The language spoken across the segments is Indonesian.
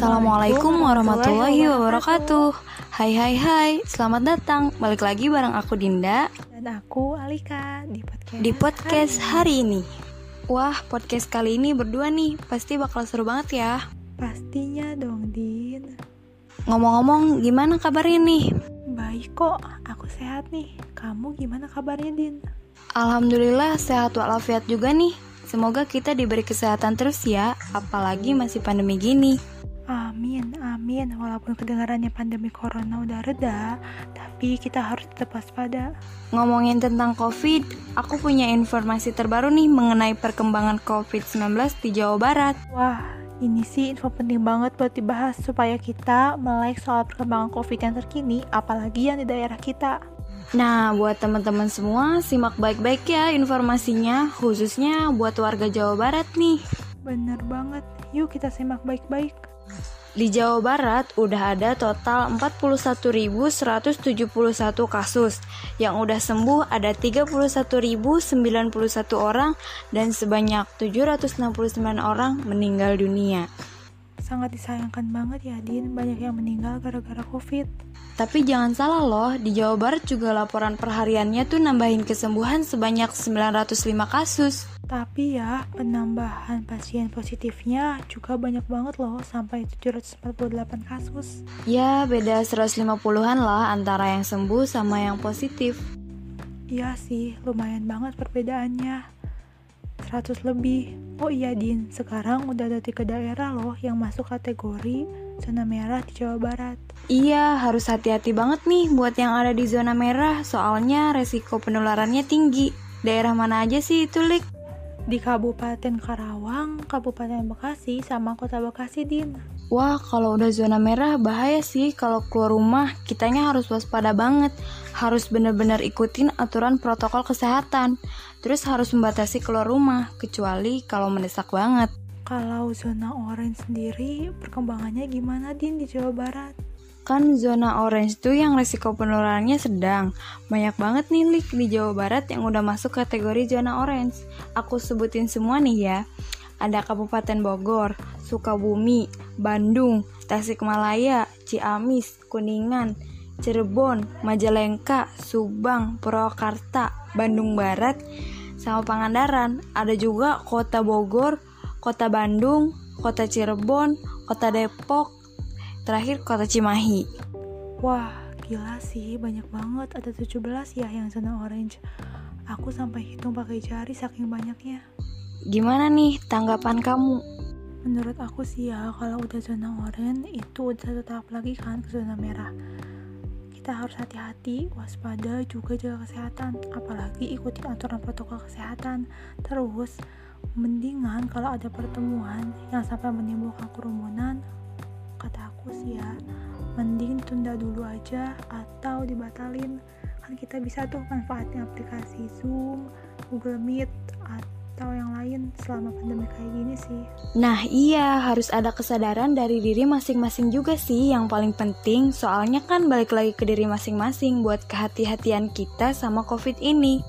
Assalamualaikum warahmatullahi wabarakatuh. Hai hai hai, selamat datang. Balik lagi bareng aku Dinda. Dan aku Alika di podcast Di podcast hari ini. Wah, podcast kali ini berdua nih. Pasti bakal seru banget ya. Pastinya dong Din. Ngomong-ngomong, gimana kabarnya nih? Baik kok, aku sehat nih. Kamu gimana kabarnya Din? Alhamdulillah sehat walafiat juga nih. Semoga kita diberi kesehatan terus ya, apalagi masih pandemi gini. Amin, amin. Walaupun kedengarannya pandemi corona udah reda, tapi kita harus tetap waspada. Ngomongin tentang COVID, aku punya informasi terbaru nih mengenai perkembangan COVID-19 di Jawa Barat. Wah, ini sih info penting banget buat dibahas supaya kita melek soal perkembangan COVID yang terkini, apalagi yang di daerah kita. Nah, buat teman-teman semua, simak baik-baik ya informasinya, khususnya buat warga Jawa Barat nih. Bener banget, yuk kita simak baik-baik. Di Jawa Barat udah ada total 41.171 kasus. Yang udah sembuh ada 31.091 orang dan sebanyak 769 orang meninggal dunia. Sangat disayangkan banget ya Din, banyak yang meninggal gara-gara covid. Tapi jangan salah loh, di Jawa Barat juga laporan perhariannya tuh nambahin kesembuhan sebanyak 905 kasus. Tapi ya, penambahan pasien positifnya juga banyak banget loh, sampai 748 kasus. Ya, beda 150-an lah antara yang sembuh sama yang positif. Iya sih, lumayan banget perbedaannya. 100 lebih. Oh iya Din, sekarang udah ada tiga daerah loh yang masuk kategori zona merah di Jawa Barat. Iya, harus hati-hati banget nih buat yang ada di zona merah, soalnya resiko penularannya tinggi. Daerah mana aja sih itu, Lik? Di Kabupaten Karawang, Kabupaten Bekasi, sama Kota Bekasi, Din. Wah, kalau udah zona merah bahaya sih kalau keluar rumah. Kitanya harus waspada banget. Harus bener-bener ikutin aturan protokol kesehatan. Terus harus membatasi keluar rumah, kecuali kalau mendesak banget. Kalau zona orange sendiri, perkembangannya gimana, Din, di Jawa Barat? Kan zona orange tuh yang resiko penularannya sedang. Banyak banget nih lik di Jawa Barat yang udah masuk kategori zona orange. Aku sebutin semua nih ya. Ada Kabupaten Bogor, Sukabumi, Bandung, Tasikmalaya, Ciamis, Kuningan, Cirebon, Majalengka, Subang, Purwakarta, Bandung Barat, sama Pangandaran. Ada juga Kota Bogor, Kota Bandung, Kota Cirebon, Kota Depok, terakhir Kota Cimahi. Wah, gila sih, banyak banget. Ada 17 ya yang zona orange. Aku sampai hitung pakai jari saking banyaknya. Gimana nih tanggapan kamu? Menurut aku sih ya, kalau udah zona oranye itu udah satu tahap lagi kan ke zona merah. Kita harus hati-hati, waspada, juga jaga kesehatan. Apalagi ikuti aturan protokol kesehatan. Terus, mendingan kalau ada pertemuan yang sampai menimbulkan kerumunan, kata aku sih ya, mending tunda dulu aja atau dibatalin. Kan kita bisa tuh manfaatin aplikasi Zoom, Google Meet, atau atau yang lain selama pandemi kayak gini sih. Nah iya, harus ada kesadaran dari diri masing-masing juga sih yang paling penting soalnya kan balik lagi ke diri masing-masing buat kehati-hatian kita sama covid ini.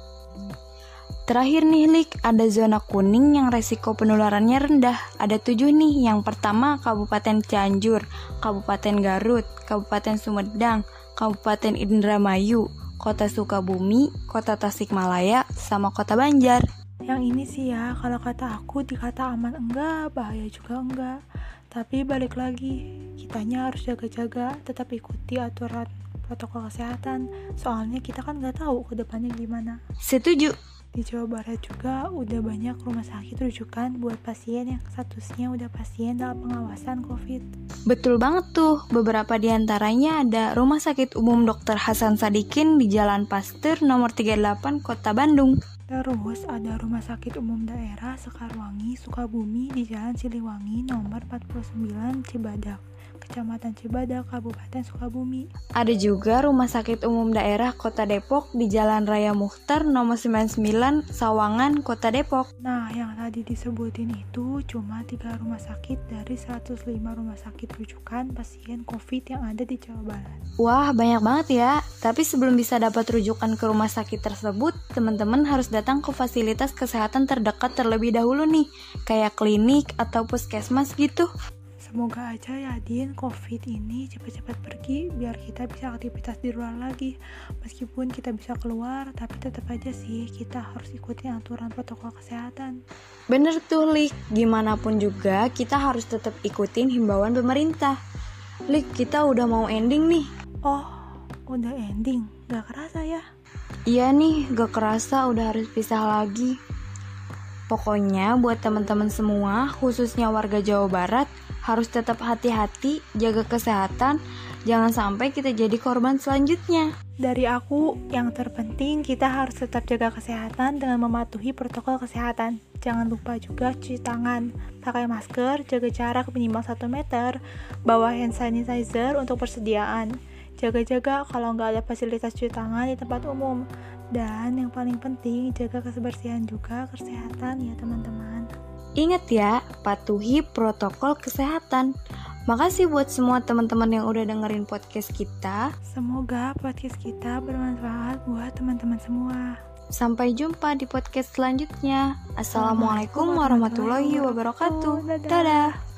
Terakhir nih Lik, ada zona kuning yang resiko penularannya rendah. Ada tujuh nih, yang pertama Kabupaten Cianjur, Kabupaten Garut, Kabupaten Sumedang, Kabupaten Indramayu, Kota Sukabumi, Kota Tasikmalaya, sama Kota Banjar. Yang ini sih ya, kalau kata aku dikata aman enggak, bahaya juga enggak. Tapi balik lagi, kitanya harus jaga-jaga, tetap ikuti aturan protokol kesehatan. Soalnya kita kan nggak tahu ke depannya gimana. Setuju. Di Jawa Barat juga udah banyak rumah sakit rujukan buat pasien yang statusnya udah pasien dalam pengawasan COVID. Betul banget tuh, beberapa di antaranya ada Rumah Sakit Umum Dr. Hasan Sadikin di Jalan Pasteur nomor 38 Kota Bandung. Terus ada Rumah Sakit Umum Daerah Sekarwangi, Sukabumi di Jalan Siliwangi nomor 49 Cibadak. Kecamatan Cibadak, Kabupaten Sukabumi. Ada juga Rumah Sakit Umum Daerah Kota Depok di Jalan Raya Mukhtar nomor 99 Sawangan, Kota Depok. Nah, yang tadi disebutin itu cuma tiga rumah sakit dari 105 rumah sakit rujukan pasien COVID yang ada di Jawa Barat. Wah, banyak banget ya. Tapi sebelum bisa dapat rujukan ke rumah sakit tersebut, teman-teman harus datang ke fasilitas kesehatan terdekat terlebih dahulu nih, kayak klinik atau puskesmas gitu. Semoga aja ya Din, COVID ini cepat-cepat pergi biar kita bisa aktivitas di luar lagi. Meskipun kita bisa keluar, tapi tetap aja sih kita harus ikuti aturan protokol kesehatan. Bener tuh, Lik. Gimana pun juga kita harus tetap ikutin himbauan pemerintah. Lik, kita udah mau ending nih. Oh, udah ending. Gak kerasa ya? Iya nih, gak kerasa udah harus pisah lagi. Pokoknya buat teman-teman semua, khususnya warga Jawa Barat, harus tetap hati-hati, jaga kesehatan, jangan sampai kita jadi korban selanjutnya. Dari aku, yang terpenting kita harus tetap jaga kesehatan dengan mematuhi protokol kesehatan. Jangan lupa juga cuci tangan, pakai masker, jaga jarak minimal 1 meter, bawa hand sanitizer untuk persediaan. Jaga-jaga kalau nggak ada fasilitas cuci tangan di tempat umum. Dan yang paling penting, jaga kebersihan juga kesehatan ya teman-teman. Ingat ya, patuhi protokol kesehatan. Makasih buat semua teman-teman yang udah dengerin podcast kita. Semoga podcast kita bermanfaat buat teman-teman semua. Sampai jumpa di podcast selanjutnya. Assalamualaikum warahmatullahi wabarakatuh. Dadah.